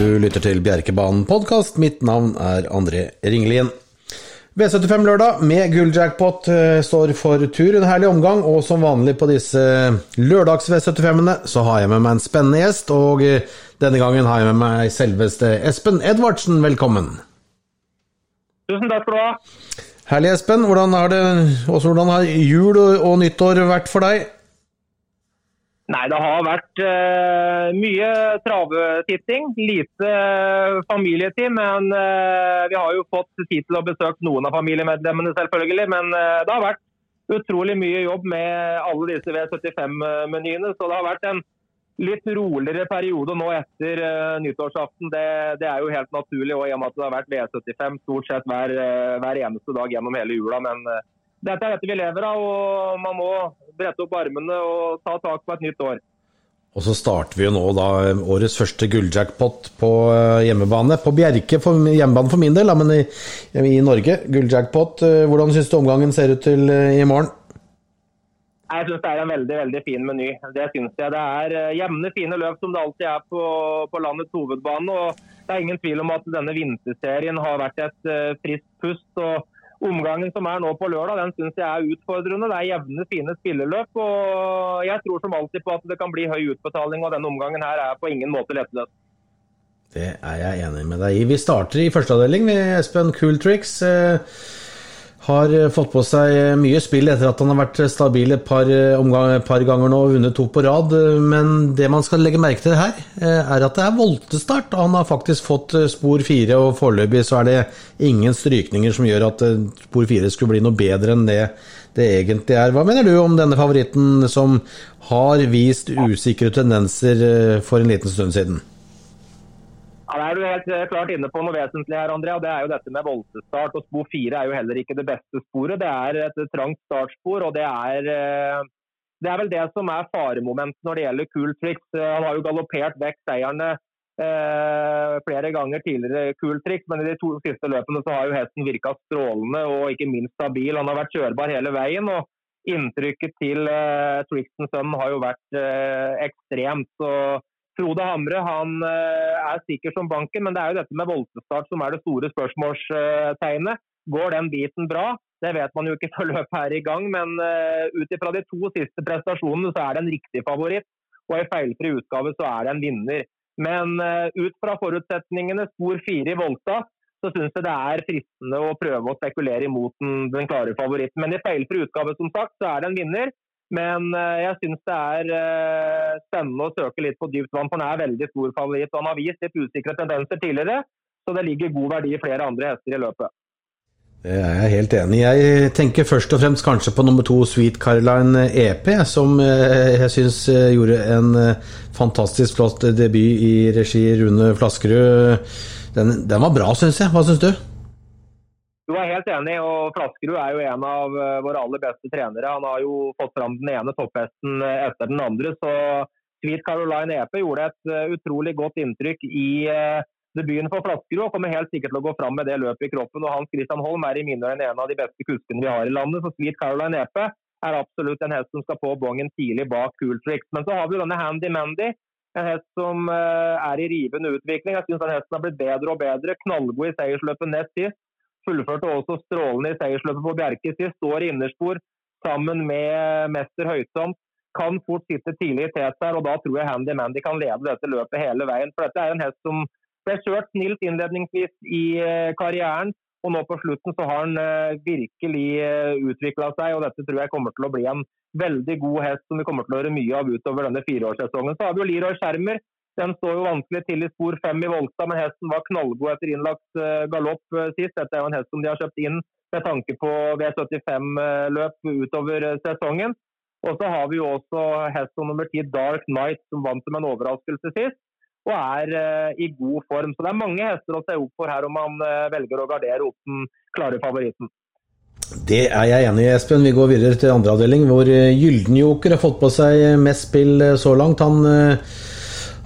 Du lytter til Bjerkebanen podkast. Mitt navn er André Ringelien. V75 lørdag med gulljackpot eh, står for tur. En herlig omgang, og som vanlig på disse lørdags-V75-ene så har jeg med meg en spennende gjest, og eh, denne gangen har jeg med meg selveste Espen Edvardsen. Velkommen. Tusen takk skal du ha. Herlig, Espen. Hvordan har, det, hvordan har jul og nyttår vært for deg? Nei, det har vært uh, mye travetitting. Lite uh, familietid. Men uh, vi har jo fått tid til å besøke noen av familiemedlemmene, selvfølgelig. Men det har vært utrolig mye jobb med alle disse V75-menyene. Så det har vært en litt roligere periode nå etter nyttårsaften. Det, det, er jo helt naturlig, og i og med at det har vært V75 stort sett hver, hver eneste dag gjennom hele jula. men dette er dette vi lever av, og man må brette opp armene og ta tak på et nytt år. Og så starter vi jo nå da årets første gulljackpot på eh, hjemmebane. På Bjerke, for, hjemmebane for min del, da, men i, i Norge. Gulljackpot. Eh, hvordan syns du omgangen ser ut til eh, i morgen? Jeg syns det er en veldig veldig fin meny. Det synes jeg. Det er jevne, fine løp som det alltid er på, på, landets hovedbane. og Det er ingen tvil om at denne vinterserien har vært et friskt pust. og omgangen som er nå på lørdag, den syns jeg er utfordrende. Det er jevne, fine spilleløp. og Jeg tror som alltid på at det kan bli høy utbetaling, og denne omgangen her er på ingen måte lettløst. Det er jeg enig med deg i. Vi starter i første avdeling med Espen Cool Tricks. Eh, har eh, fått på seg eh, mye spill etter at han har vært stabil et par, eh, omgang, par ganger nå og vunnet to på rad. Men det man skal legge merke til her, er at det er voltestart. Han har faktisk fått spor fire, og foreløpig så er det ingen strykninger som gjør at spor fire skulle bli noe bedre enn det det egentlig er. Hva mener du om denne favoritten som har vist usikre tendenser for en liten stund siden? Ja, Det er du helt eh, klart inne på noe vesentlig her, Andrea. Det er jo dette med voltestart. og Spor fire er jo heller ikke det beste sporet. Det er et trangt startspor. og det er, eh, det er vel det som er faremomentet når det gjelder Cool Tricks. Eh, han har jo galoppert vekk seierne eh, flere ganger tidligere, Cool Tricks, men i de to siste løpene så har jo hesten virka strålende og ikke minst stabil. Han har vært kjørbar hele veien. og Inntrykket til eh, Trixton sønn har jo vært eh, ekstremt. så Frode Hamre han eh, er sikker som banken, men det er jo dette med voltestart som er det store spørsmålstegnet. Går den biten bra? Det vet man jo ikke før løpet er i gang, men uh, ut ifra de to siste prestasjonene så er det en riktig favoritt. Og i feilfri utgave så er det en vinner. Men uh, ut fra forutsetningene, spor fire i Volta, så syns jeg det er fristende å prøve å spekulere imot den, den klare favoritten. Men i feilfri utgave, som sagt, så er det en vinner. Men eh, jeg syns det er eh, spennende å søke litt på dypt vann, for han er veldig stor favoritt. Han har vist litt usikre tendenser tidligere, så det ligger god verdi i flere andre hester i løpet. Det er jeg helt enig i. Jeg tenker først og fremst kanskje på nummer to Sweet Caroline EP, som eh, jeg syns gjorde en fantastisk flott debut i regi Rune Flaskerud. Den, den var bra, syns jeg. Hva syns du? Du er helt enig, og Flaskerud er jo en av eh, våre aller beste trenere. Han har jo fått fram den ene topphesten eh, etter den andre. så Sweet Caroline Epe gjorde et eh, utrolig godt inntrykk i debuten for Flaskerud og kommer helt sikkert til å gå fram med det løpet i kroppen. og Hans Christian Holm er i mine øyne en av de beste kuskene vi har i landet. så Sweet Caroline Epe er absolutt en hest som skal på bongen tidlig bak Cool Tricks. Men så har vi denne Handy Mandy. En hest som er i rivende utvikling. Jeg syns hesten har blitt bedre og bedre. Knallgod i seiersløpet nest sist. Fullførte også strålende i seiersløpet på Bjerke sist. Står i innerspor sammen med mester Høysom. Kan fort sitte tidlig i tet her, og da tror jeg Handy Mandy kan lede dette løpet hele veien. For dette er en hest som ble kjørt snilt innledningsvis i eh, karrieren. Og nå på slutten så har han uh, virkelig eh, utvikla seg, og dette tror jeg kommer til å bli en veldig god hest som vi kommer til å høre mye av utover denne fireårssesongen. Så har vi jo Leroy Skjermer, den står jo vanskelig til i spor fem i Volta, men hesten var knallgod etter innlagt eh, galopp eh, sist. Dette er jo en hest som de har kjøpt inn med tanke på V75-løp utover eh, sesongen. Og så har vi jo også hest nummer ti, Dark Night, som vant som en overraskelse sist. Og er i god form. Så det er mange hester å se opp for her om man velger å gardere opp den klare favoritten. Det er jeg enig i, Espen. Vi går videre til andre avdeling, hvor Gyldenjoker har fått på seg mest spill så langt. Han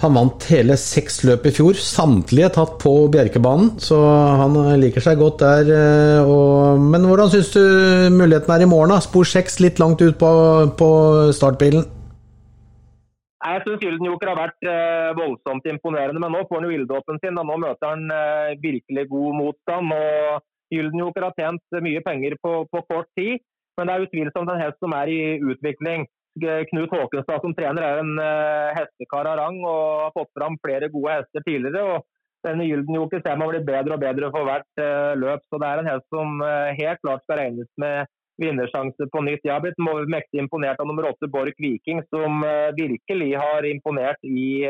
han vant hele seks løp i fjor, samtlige tatt på Bjerkebanen, så han liker seg godt der. Eh, og, men hvordan syns du muligheten er i morgen? da? Spor seks litt langt ut på, på startbilen? Jeg syns Gyldenjoker har vært eh, voldsomt imponerende, men nå får han jo ilddåpen sin. og Nå møter han eh, virkelig god motstand. og Gyldenjoker har tjent mye penger på, på, kort tid, men det er utvilsomt en hest som er i utvikling. Knut Håkenstad som trener er en uh, hestekar av rang og har fått fram flere gode hester tidligere. og denne Gyldenjoker ser man blir bedre og bedre for hvert uh, løp. Så det er en hest som uh, helt klart skal regnes med vinnersjanse på nytt. Jeg har blitt mektig imponert av nummer åtte Borch Viking, som virkelig har imponert i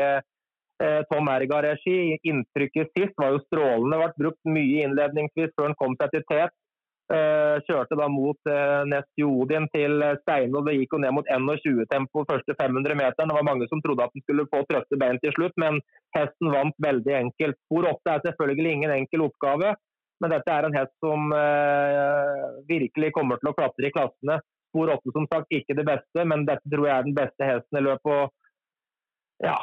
Tom Erga-regi. Inntrykket sist var jo strålende. Vært brukt mye innledningsvis før han kom seg til tet. Uh, kjørte da mot uh, Nestjodin til Steine, og det gikk jo ned mot 21-tempo første 500 meteren. Det var mange som trodde at den skulle få trøtte bein til slutt, men hesten vant veldig enkelt. Spor åtte er selvfølgelig ingen enkel oppgave, men dette er en hest som virkelig kommer til å klatre i klassene. Spor åtte som sagt ikke det beste, men dette tror jeg er den beste hesten i løpet. Og ja,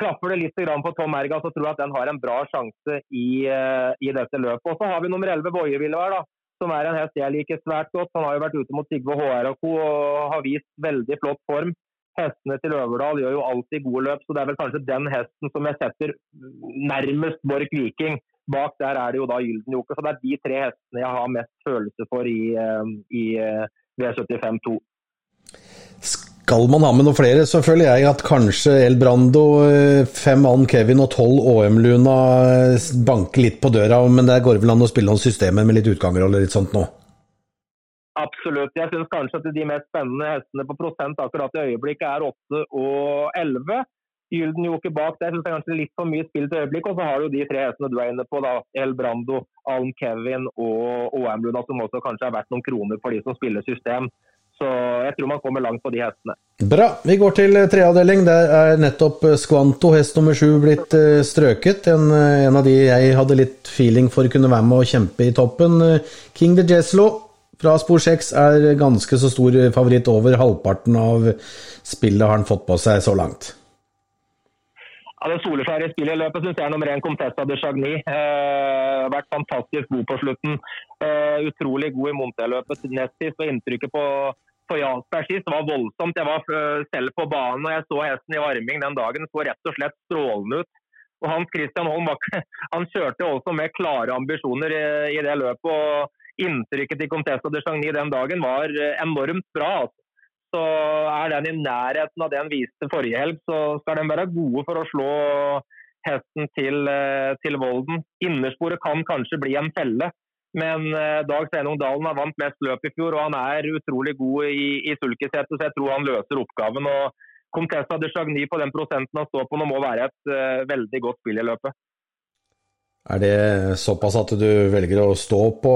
Klapper det litt på Tom Erga, så tror jeg at den har en bra sjanse i, i dette løpet. Og så har vi nummer 11 Boje da som er en hest jeg liker svært godt. Han har jo vært ute mot Sigve HR og co. og har vist veldig flott form. Hestene til Øverdal gjør jo alltid gode løp, så det er vel kanskje den hesten som jeg setter nærmest Borch Viking. Bak der er det jo da Gyldenjoker. Så det er de tre hestene jeg har mest følelse for i, eh, i eh, V75 2. Skal man ha med noen flere, så føler jeg at kanskje El Brando, eh, fem mann Kevin og tolv OM-Luna eh, banker litt på døra. Men der går vel an å spille noen systemer med litt utganger og litt sånt nå? Absolutt. Jeg syns kanskje at de mest spennende hestene på prosent akkurat i øyeblikket er 8 og 11. Gyldenjoker bak der syns jeg kanskje litt for mye spill til øyeblikk. Og så har du de tre hestene du er inne på, da. El Brando, Alm Kevin og OM-Luna, som også kanskje er verdt noen kroner for de som spiller system. Så jeg tror man kommer langt på de hestene. Bra. Vi går til eh, treavdeling. Der er nettopp Skvanto, hest nummer sju, blitt eh, strøket. En, en, av de jeg hadde litt feeling for kunne være med å kjempe i toppen. King de Jeslo fra spor seks er ganske så stor favoritt. Over halvparten av spillet har han fått på seg så langt. Ja, Det soleskjære spillet i løpet syns jeg er nummer én Contessa de Chagny. Eh, vært fantastisk god på slutten. Eh, utrolig god i Monté-løpet. Nest sist og inntrykket på på Jarlsberg sist var voldsomt. Jeg var eh, selv på banen og jeg så hesten i varming den dagen. Så rett og slett strålende ut. Og Hans Christian Holm han kjørte også med klare ambisjoner i, i det løpet. og Inntrykket til Contessa de Chagny den dagen var eh, enormt bra. Altså. Så er den i nærheten av det han viste forrige helg, så skal den være gode for å slå hesten til, eh, til Volden. Innersporet kan kanskje bli en felle. Men eh, Dag Sveinung Dalen har vant mest løp i fjor, og han er utrolig god i, i sulkesetet, så jeg tror han løser oppgaven. og Contessa de Chagny på den prosenten han står på nå, må være et uh, veldig godt spill i løpet. Er det såpass at du velger å stå på,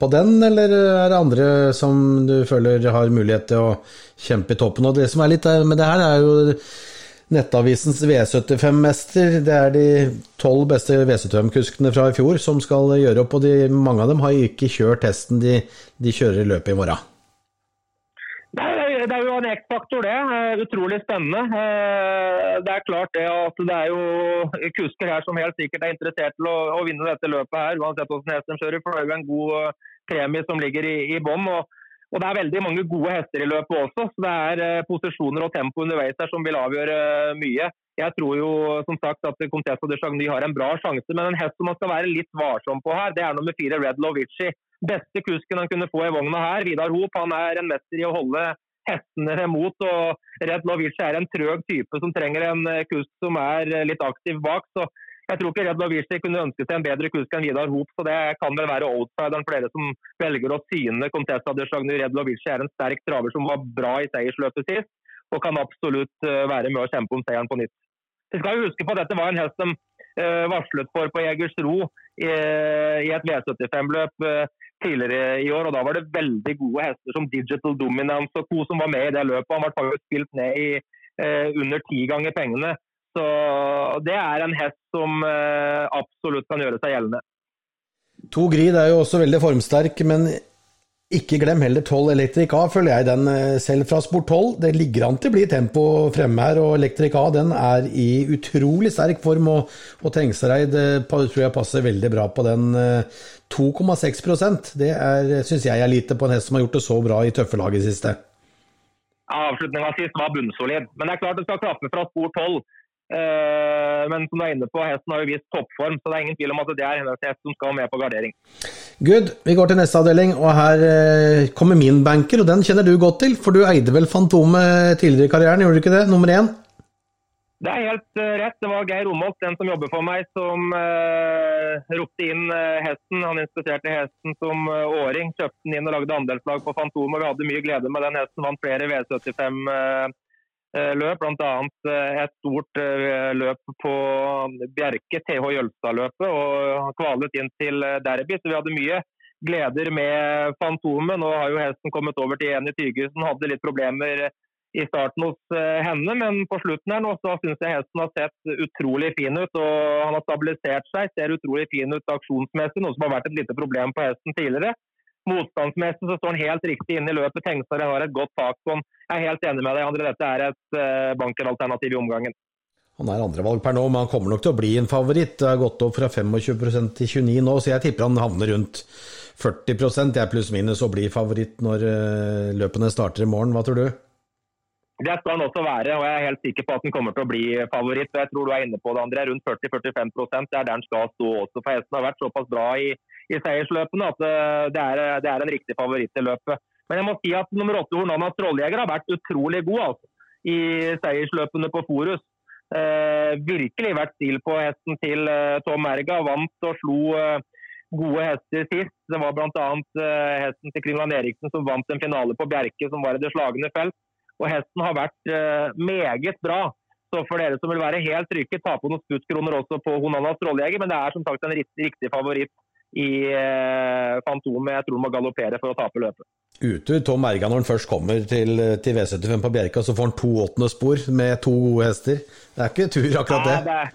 på, den, eller er det andre som du føler har mulighet til å kjempe i toppen? Og det som er litt med det her, er jo Nettavisens V75-mester. Det er de tolv beste V75-kuskene fra i fjor som skal gjøre opp, og de, mange av dem har ikke kjørt testen de, de kjører i løpet i morgen. Det er, jo en X-faktor, det. Utrolig spennende. Eh, det er klart det at det er jo kusker her som helt sikkert er interessert til å, å vinne dette løpet her, uansett hvordan hesten kjører. For det er jo en god premie som ligger i, i bånn. Det er veldig mange gode hester i løpet også, så det er eh, posisjoner og tempo underveis her som vil avgjøre eh, mye. Jeg tror jo som sagt at Contessa de Chagny har en bra sjanse, men en hest som man skal være litt varsom på her, det er nummer fire Red Lovici. Beste kusken han kunne få i vogna her, Vidar Hoop, han er en mester i å holde hestene imot. og Red Lovici er en trøg type som trenger en eh, kusk som er litt aktiv bak. så jeg tror ikke Red Lovici kunne ønske seg en bedre kusk enn Vidar Hoop, så det kan vel være outsideren for dere som velger å syne Contessa de Chagny. Red Lovici er en sterk traver som var bra i seiersløpet sist, og kan absolutt eh, være med å kjempe om seieren på nytt. Vi skal huske på at dette var en hest som uh, varslet for på Jegersro i, et V75-løp uh, tidligere i år. og Da var det veldig gode hester som Digital Dominance og co. som var med i det løpet. Han ble spilt ned i under ti ganger pengene. Så det er en hest som eh, absolutt kan gjøre seg gjeldende. To Grid er jo også veldig formsterk, men ikke glem heller 12 Electric A, følger jeg den eh, selv fra Sport 12. Det ligger an til å bli tempo fremme her, og Electric A den er i utrolig sterk form. Og, og Trengsereid eh, tror jeg passer veldig bra på den. 2,6% det syns jeg er lite på en hest som har gjort det så bra i tøffe lag i siste. Avslutninga sist var bunnsolid. Men det er klart det skal klaffe fra spor 12. Uh, men som du er inne på, hesten har jo vist toppform, så det er ingen tvil om at det er hennes hest som skal med på gardering. Good. Vi går til neste avdeling, og her uh, kommer min banker, og den kjenner du godt til. For du eide vel Fantomet tidligere i karrieren, gjorde du ikke det? Nummer én? Det er helt uh, rett. Det var Geir Romholt, den som jobber for meg, som ropte inn hesten. Han inspiserte hesten som åring, kjøpte den inn og lagde andelslag på Fantomet. Vi hadde mye glede med den hesten, vant flere V75 Eh, løp, bl.a. Eh, et stort eh, løp på Bjerke, TH Jølstad-løpet, og kvalet inn til derby. Så vi hadde mye gleder med Fantomet. Nå har jo hesten kommet over til Eni Tygesen, hadde litt problemer i starten hos henne, men på slutten her nå så syns jeg hesten har sett utrolig fin ut. og Han har stabilisert seg, ser utrolig fin ut aksjonsmessig, noe som har vært et lite problem på hesten tidligere. Motstandsmessig så står han helt riktig inn i løpet. Tengsar har et godt tak på han. Jeg er helt enig med deg, André. Dette er et uh, bankeralternativ i omgangen. Han er andrevalg per nå, men han kommer nok til å bli en favoritt. Det har gått opp fra 25% til 29 nå, så jeg tipper han havner rundt 40% jeg pluss minus og blir favoritt når uh, løpene starter i morgen. Hva tror du? Det skal han også være, og jeg er helt sikker på at han kommer til å bli favoritt. Jeg tror du er inne på det, André. Rundt 40-45 Det er der han skal stå også. For hesten har vært såpass bra i, i seiersløpene at eh, det er, det er, en riktig favoritt i løpet. Men jeg må si at nummer åtte Hornanas Trolljeger har vært utrolig god altså, i seiersløpene på Forus. Eh, virkelig vært stil på hesten til eh, Tom Erga. Vant og slo eh, gode hester sist. Det var bl.a. Eh, hesten til Kringland Eriksen som vant en finale på Bjerke, som var i det slagende felt. Og hesten har vært uh, meget bra. Så for dere som vil være helt trygge, ta på noen skuttkroner også på Honanas Trolljeger. Men det er som sagt en riktig, riktig favoritt i uh, Fantomet. Jeg tror han må galoppere for å tape løpet. Ute Tom Erga når han først kommer til, til V75 på Bjerka, så får han to åttende spor med to gode hester. Det er ikke tur, akkurat det. Nei, det er,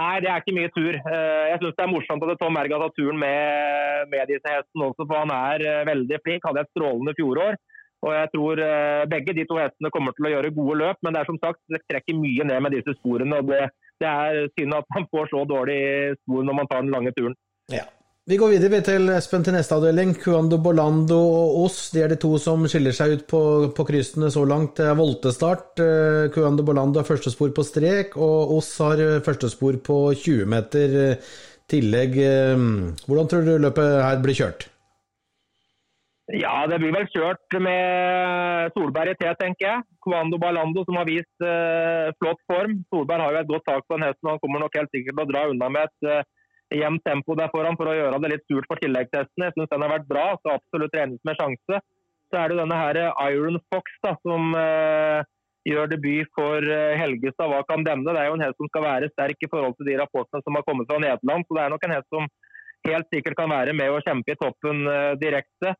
nei, det er ikke mye tur. Eh, jeg syns det er morsomt at Tom Erga tar turen med, med disse hestene også, for han er veldig flink. Hadde et strålende fjorår. Og jeg tror eh, begge de to hestene kommer til å gjøre gode løp, men det er som sagt, det trekker mye ned med disse sporene. og Det, det er synd at man får så dårlig spor når man tar den lange turen. Ja. Vi går videre til Espen til neste avdeling. Cuando Bolando og Oss de er de to som skiller seg ut på, på kryssene så langt. Det er voltestart. Cuando eh, Bolando har første spor på strek, og Oss har første spor på 20 meter tillegg. Eh, hvordan tror du løpet her blir kjørt? Ja, det blir vel kjørt med Solberg i T, tenker jeg. Kvando Balando som har vist uh, flott form. Solberg har jo et godt tak på den hesten. Han kommer nok helt sikkert til å dra unna med et uh, jevnt tempo der foran for å gjøre det litt surt for tilleggstestene. Jeg syns den har vært bra, så absolutt regnes med sjanse. Så er det denne her Iron Fox da, som uh, gjør debut for Helgestad. Hva kan denne? Det er jo en hest som skal være sterk i forhold til de rapportene som har kommet fra Nederland. Så det er nok en hest som helt sikkert kan være med og kjempe i toppen direkte.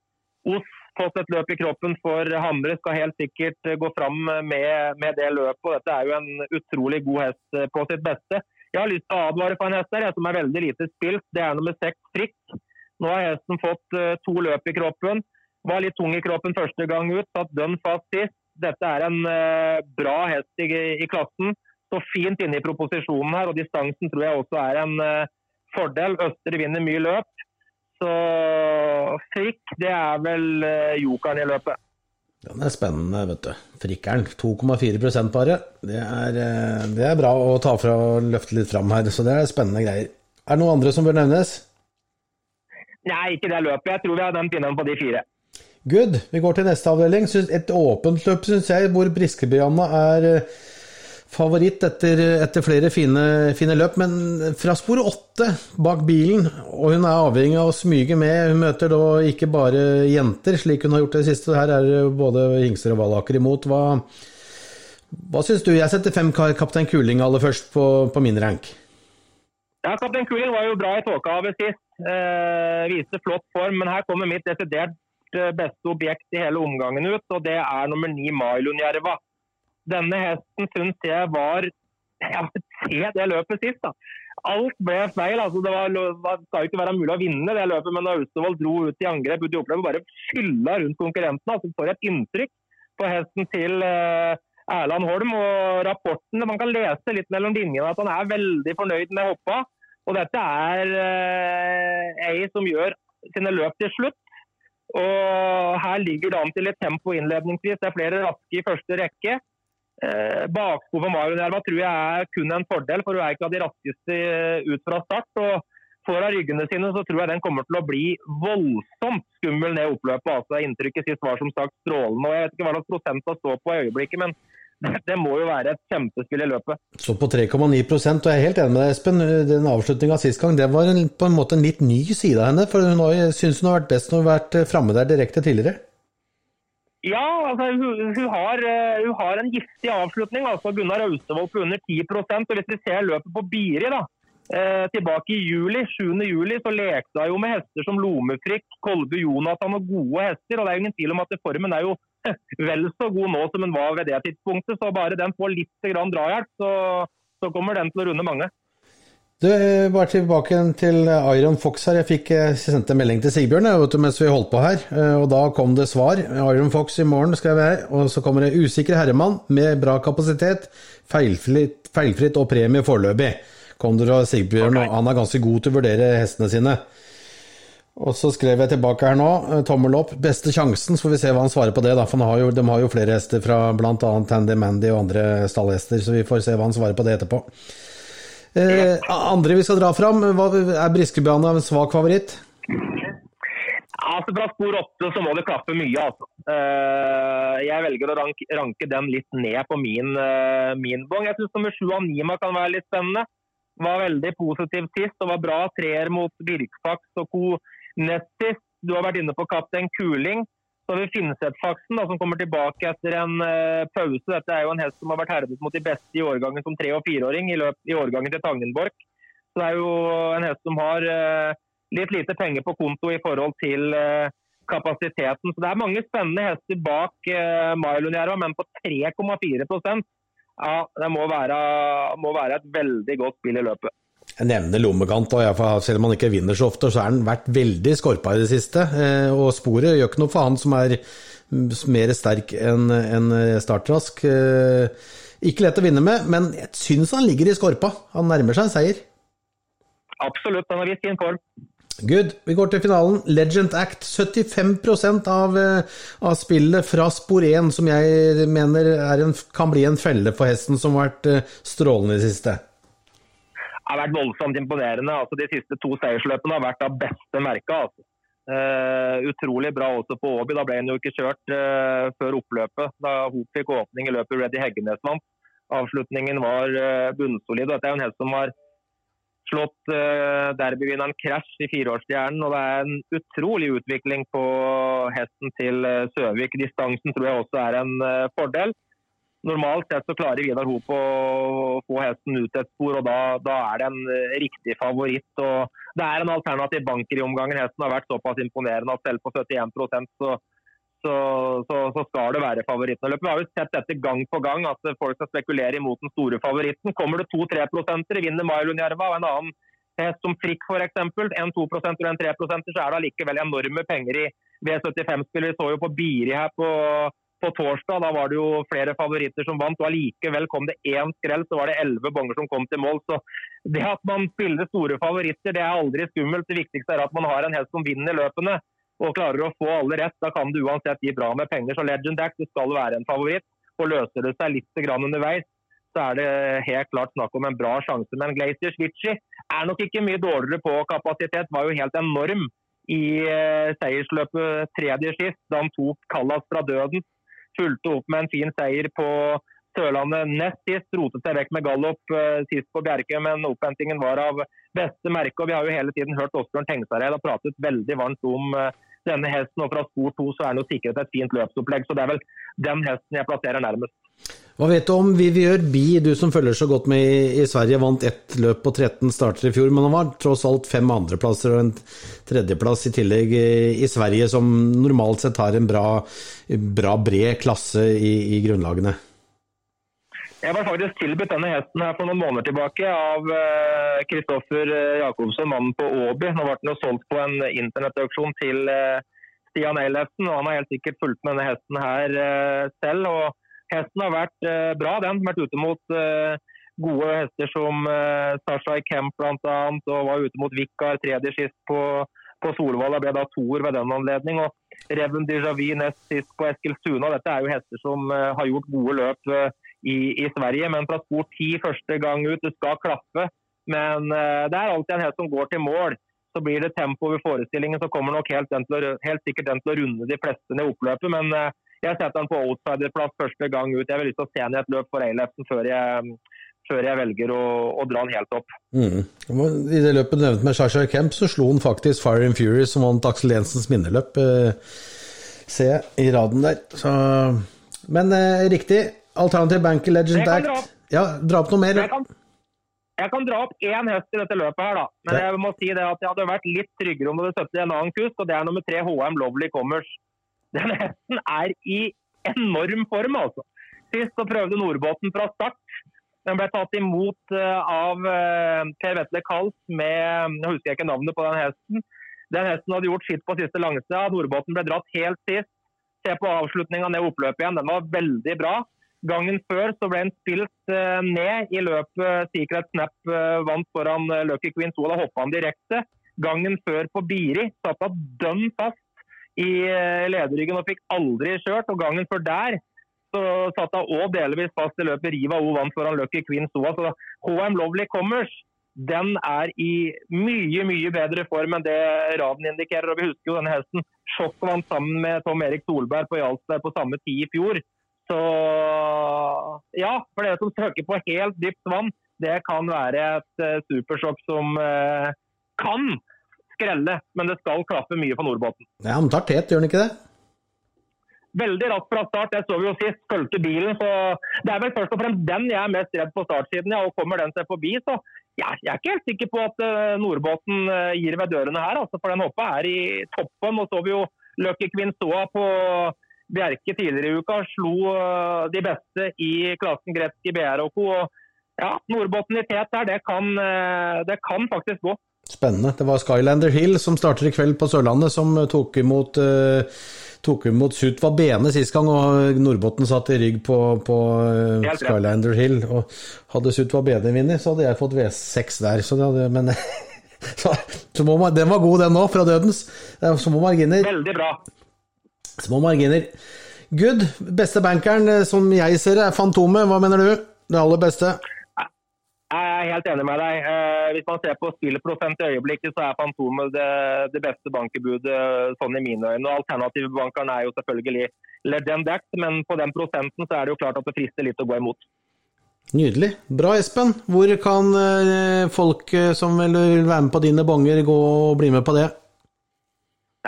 Os fått et løp i kroppen for Hamre, skal helt sikkert eh, gå fram med, med, det løpet. og Dette er jo en utrolig god hest eh, på sitt beste. Jeg har lyst til å advare for en hest her, som er veldig lite spilt. Det er nummer seks Frikk. Nå har hesten fått to løp i kroppen. Var litt tung i kroppen første gang ut, satt dønn fast sist. Dette er en bra hest i, i, klassen. Så fint inne i proposisjonen her, og distansen tror jeg også er en fordel. Øster vinner mye løp. Så Frikk, det er vel uh, jokeren i løpet. Den er spennende, vet du. Frikkeren, 2,4 bare. Det er, eh, det er, bra å ta fra og løfte litt fram her, så det er spennende greier. Er det noen andre som bør nevnes? Nei, ikke det løpet. Jeg tror vi har den pinnen på de fire. Good. Vi går til neste avdeling. Et åpent løp, syns jeg, hvor Briskebyanna er uh, favoritt etter, etter flere fine, fine, løp. Men fra spor åtte bak bilen, og hun er avhengig av å smyge med. Hun møter da ikke bare jenter, slik hun har gjort det siste. Her er både hingster og valaker imot. Hva, hva syns du? Jeg setter fem Kaptein Kuling aller først på, på min rank. Ja, Kaptein Kuling var jo bra i tåkehavet sist. Eh, viste flott form. Men her kommer mitt desidert eh, beste objekt i hele omgangen ut, og det er nummer ni Mailunjerva. Denne hesten syns jeg var ja, Se det løpet sist, da. Alt ble feil. altså Det var, var, skal jo ikke være mulig å vinne det løpet, men da Austevoll dro ut i angrep ut i oppløpet, bare fylla rundt konkurrentene. altså For et inntrykk på hesten til uh, Erland Holm. og rapporten, Man kan lese litt mellom linjene at han er veldig fornøyd med hoppa. Og dette er uh, ei som gjør sine løp til slutt. Og Her ligger det an til et tempo innledningsvis. Det er flere raske i første rekke. Eh, baksko for Marion Hjelma tror jeg er kun en fordel, for hun er ikke av de raskeste eh, ut fra start. og får hun ryggene sine, så tror jeg den kommer til å bli voldsomt skummel ned oppløpet. Altså, inntrykket sist var som sagt strålende. og Jeg vet ikke hva slags prosent hun står på i øyeblikket, men det må jo være et kjempespill i løpet. Så på 3,9% og jeg er helt enig med deg, Espen. Den avslutninga sist gang, det var en, på en måte en litt ny side av henne. For hun syns hun har vært best når hun har vært eh, framme der direkte tidligere. Ja, altså, hun, hun, har, eh, hun, har, en giftig avslutning. altså Gunnar Austevoll på under 10 og Hvis vi ser løpet på Biri, da, eh, tilbake i juli, 7. juli, så lekte hun jo med hester som Lomefrikk, Kolbu Jonathan og gode hester. og Det er ingen tvil om at formen er jo vel så god nå som den var ved det tidspunktet. Så bare den får litt drahjelp, så, så kommer den til å runde mange. Du, Bare tilbake til Iron Fox her. Jeg fikk sendt sendte en melding til Sigbjørn vet du, mens vi holdt på her, og da kom det svar. Iron Fox i morgen, skrev jeg. Og så kommer det usikker herremann med bra kapasitet, feilfritt, feilfritt og premie foreløpig. Kom dere og Sigbjørn, okay. og han er ganske god til å vurdere hestene sine. Og så skrev jeg tilbake her nå, eh, tommel opp, beste sjansen, så får vi se hva han svarer på det. da, for har jo, De har jo flere hester fra bl.a. Tandy Mandy og andre stallhester, så vi får se hva han svarer på det etterpå. Eh, andre vi skal dra fram, er Briskebane en svak favoritt? Altså Fra spor åtte så må det klappe mye. altså. Eh, jeg velger å ranke, den litt ned på min, uh, min bong. Jeg syns nummer sju Anima kan være litt spennende. Var veldig positiv sist og var bra treer mot Birkfaks og co. Nest sist, du har vært inne på kaptein Kuling. Så har vi Finnsetfaksen som kommer tilbake etter en uh, pause. Dette er jo en hest som har vært herdet mot de beste i årgangen som tre- og fireåring i, i årgangen til Tangenborg. Så det er jo en hest som har uh, litt lite penger på konto i forhold til uh, kapasiteten. Så det er mange spennende hester bak uh, Mailundjerva, men på 3,4% ja, det må være, må være et veldig godt spill i løpet. Jeg nevner lommekant, og selv om han ikke vinner så ofte, så har han vært veldig skorpa i det siste. Eh, og sporet gjør ikke noe for han som er mer sterk enn en startrask. Eh, ikke lett å vinne med, men jeg syns han ligger i skorpa. Han nærmer seg en seier. Absolutt, han har vist sin form. Good. Vi går til finalen. Legend Act. 75 av, eh, av spillet fra spor 1, som jeg mener en, kan bli en felle for hesten, som har vært strålende i det siste har vært voldsomt imponerende. Altså, de siste to seiersløpene har vært av beste merke. Altså. Uh, utrolig bra også på Åby. Da ble han jo ikke kjørt uh, før oppløpet. Da Hop fikk åpning i løpet Reddy Heggenes vant. Avslutningen var uh, bunnsolid. Dette er jo en hest som har slått uh, derbyvinneren Crash i fireårsstjernen. Og det er en utrolig utvikling på hesten til Søvik. Distansen tror jeg også er en fordel normalt sett så klarer Vidar Hop å få hesten ut et spor, og da, da, er det en eh, riktig favoritt. og Det er en alternativ banker i omgangen. Hesten har vært såpass imponerende at selv på 71 så, så, så, så skal det være favoritten. Vi har jo sett dette gang på gang, at folk skal spekulere imot den store favoritten. Kommer det to-tre prosenter, vinner Mailunjerva og en annen hest som Frikk f.eks., en 2% og en 3% så er det allikevel enorme penger i V75-spill. Vi så jo på Biri her på på torsdag. Da var det jo flere favoritter som vant, og allikevel kom det én skrell, så var det elleve bonger som kom til mål. Så det at man spiller store favoritter, det er aldri skummelt. Det viktigste er at man har en hest som vinner løpene og klarer å få alle rett. Da kan det uansett gi bra med penger. Så Legend Act skal være en favoritt. Og løser det seg litt underveis, så er det helt klart snakk om en bra sjanse. Men Glacier Switchy er nok ikke mye dårligere på kapasitet. Var jo helt enorm i eh, seiersløpet tredje skift da han tok Callas fra døden fulgte opp med en fin seier på Sørlandet nest sist. Rotet seg vekk med gallop uh, sist på Bjerke, men opphentingen var av beste merke. og Vi har jo hele tiden hørt Åsbjørn Tengsareid har pratet veldig varmt om uh, denne hesten. og Fra spor to så er den jo sikret et fint løpsopplegg, så det er vel den hesten jeg plasserer nærmest. Hva vet du om Viviør Bi, du som følger så godt med i, i Sverige, vant ett løp på 13 starter i fjor, men han var tross alt fem andreplasser og en tredjeplass i tillegg i, Sverige, som normalt sett har en bra, bra bred klasse i, i, grunnlagene? Jeg var faktisk tilbudt denne hesten her for noen måneder tilbake av Kristoffer uh, Jacobsen, mannen på Åby. Nå ble den jo solgt på en internettauksjon til uh, Stian Eilefsen, og han har helt sikkert fulgt med denne hesten her selv. og Hesten har vært bra, den. Vært ute mot gode hester som Sasha Kemp bl.a. Og var ute mot Vikar tredje sist på på Solvalla ble da toer ved den anledning. og Reven Dijavi nest sist på Eskilstuna. Dette er jo hester som har gjort gode løp i, i, Sverige, men fra spor ti første gang ut. Det skal klaffe. Men uh, det er alltid en hest som går til mål. Så blir det tempo ved forestillingen, så kommer nok helt, å, helt sikkert den til å runde de fleste ned oppløpet. Men jeg setter den på outsiderplass første gang ut. Jeg vil lyst til å se den i et løp for Eilefsen før jeg før jeg velger å, å dra den helt opp. Mm. I det løpet du nevnte med Shasha Kemp, så slo han faktisk Fire and Fury, som vant Aksel Jensens minneløp, eh, ser i raden der. Så, men eh, riktig. Alternativ Banker Legend Act. Dra ja, dra opp noe mer. Jeg kan, jeg kan dra opp én hest i dette løpet her, da. Men det. jeg må si det at jeg hadde vært litt tryggere om det hadde støttet en annen kurs, og det er nummer tre HM Lovely Commerce. Den hesten er i enorm form, altså. Sist så prøvde Nordbotten fra start. Den ble tatt imot eh, av eh, Per Vetle Kals med Jeg husker ikke navnet på den hesten. Den hesten hadde gjort sitt på siste langsida. Nordbotten ble dratt helt sist. Se på avslutninga ned oppløpet igjen. Den var veldig bra. Gangen før så ble han spilt eh, ned i løpet Secret Snap vant foran Lucky Queen 2. Da hoppa han direkte. Gangen før på Biri satt han dønn fast i lederryggen og fikk aldri kjørt. Og gangen før der så satt hun òg delvis fast i løpet. Riva O vant foran Lucky Queen Soa. Så HM Lovely Commerce den er i mye mye bedre form enn det raden indikerer. og Vi husker jo denne hesten Sjokk vant sammen med Tom Erik Solberg på Jarlsberg på samme tid i fjor. Så ja, for dere som søker på helt dypt vann, det kan være et uh, supersjokk som uh, kan skrelle. Men det skal klaffe mye på Nordbåten. Ja, Han tar tet, gjør han ikke det? Veldig raskt fra start, Jeg så vi jo sist. Fulgte bilen. så Det er vel først og fremst den jeg er mest redd på startsiden. Ja, og Kommer den seg forbi, så jeg, jeg er ikke helt sikker på at uh, Nordbåten gir ved dørene her. Altså, for den hoppa er i toppen. Nå så vi jo Lucky Quinsoa på Bjerke tidligere i uka. Slo uh, de beste i klassen Gretzky BROK. Og ja, Nordbotten i tet her, det kan, det kan faktisk gå. Spennende. Det var Skylander Hill som starter i kveld på Sørlandet, som tok imot tok imot Sutva Bene sist gang, og Nordbotten satt i rygg på, på Skylander Hill. Og hadde Sutva Bene vunnet, så hadde jeg fått V6 der. Så det hadde, men så, så man, den var god, den òg, fra dødens. Det er små marginer. Veldig bra. Små marginer. Good. Beste bankeren, eh, som jeg ser det, er Fantomet. Hva mener du? Det aller beste? Jeg er helt enig med deg. Eh, hvis man ser på spillprosent i øyeblikket, så er Fantomet det, det, beste bankebudet sånn i mine øyne. Alternativbankeren er jo selvfølgelig Legend Act, men på den prosenten så er det jo klart at det frister litt å gå imot. Nydelig. Bra, Espen. Hvor kan eh, folk eh, som vil være med på dine bonger, gå og bli med på det?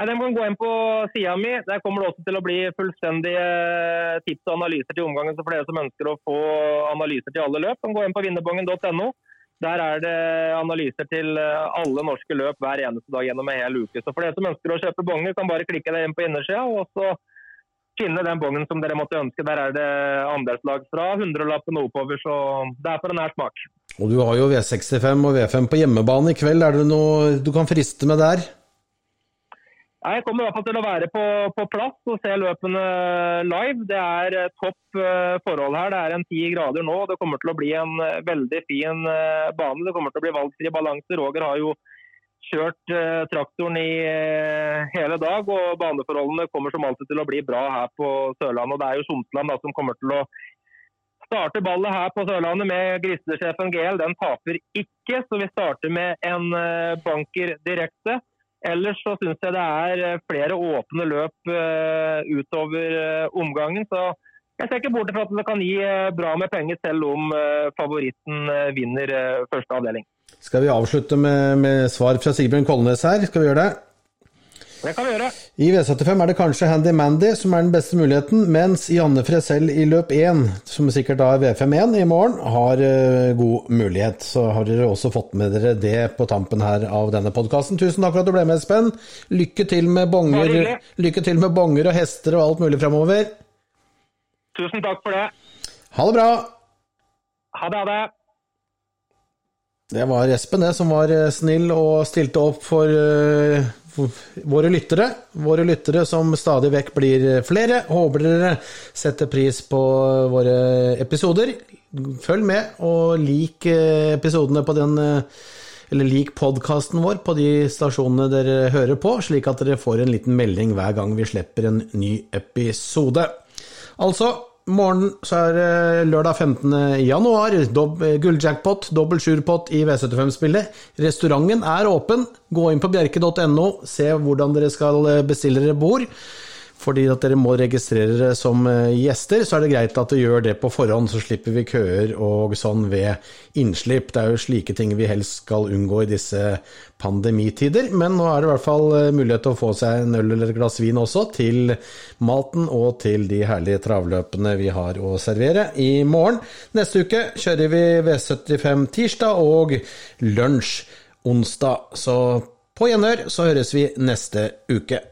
Nei, Den kan gå inn på sida mi. Der kommer det også til å bli fullstendige tips og analyser til omgangen. Så flere som ønsker å få analyser til alle løp, kan gå inn på vinnerbongen.no. Der er det analyser til alle norske løp hver eneste dag gjennom en hel uke. Så for dere som ønsker å kjøpe bonger, kan bare klikke deg inn på innersida. Og så finne den bongen som dere måtte ønske. Der er det andelslag fra 100-lappen og oppover, så det er for enhver smak. Og du har jo V65 og V5 på hjemmebane i kveld. Er det noe du kan friste med der? Jeg kommer i hvert fall til å være på, på, plass og se løpene live. Det er eh, topp uh, forhold her. Det er en ti grader nå. Det kommer til å bli en uh, veldig fin bane. Det kommer til å bli valgfri balanse. Roger har jo kjørt traktoren i hele dag, og baneforholdene kommer som alltid til å bli bra her på Sørlandet. Det er jo Somsland som kommer til å starte ballet her på Sørlandet med Grislesjefen GL. Den taper ikke, så vi starter med en banker direkte. Ellers så syns jeg det er eh, flere åpne løp uh, utover uh, omgangen. Så jeg ser ikke bort fra at det kan gi bra med penger, selv om favoritten vinner første avdeling. Skal vi avslutte med, med svar fra Sigbjørn Kolnes her? Skal vi gjøre det? Det kan vi gjøre. I V75 er det kanskje Handy Mandy som er den beste muligheten, mens Janne Fresell i løp 1, som sikkert da er V51 i morgen, har uh, god mulighet. Så har dere også fått med dere det på tampen her av denne podkasten. Tusen takk for at du ble med, Espen. Lykke til med bonger, lykke til med bonger og hester og alt mulig fremover. Tusen takk for det. Ha det bra. Ha det, ha det. Det var Espen, det, som var eh, snill og stilte opp for uh, våre lyttere. Våre lyttere som stadig vekk blir flere. Håper dere setter pris på våre episoder. Følg med, og lik eh, episodene på den eller lik podkasten vår på de stasjonene dere hører på, slik at dere får en liten melding hver gang vi slipper en ny episode. Altså, morgen så er det lørdag 15. januar. Gulljackpot, dobbel sjurpott i V75-spillet. Restauranten er åpen. Gå inn på bjerke.no, se hvordan dere skal bestille dere bord fordi at dere må registrere dere som eh, gjester, så er det greit at dere gjør det på forhånd, så slipper vi køer og sånn ved innslipp. Det er jo slike ting vi helst skal unngå i disse pandemitider, men nå er det i hvert fall eh, mulighet til å få seg en øl eller et glass vin også, til maten og til de herlige travløpene vi har å servere i morgen. Neste uke kjører vi V75 tirsdag og lunsj onsdag, så på gjenhør så høres vi neste uke.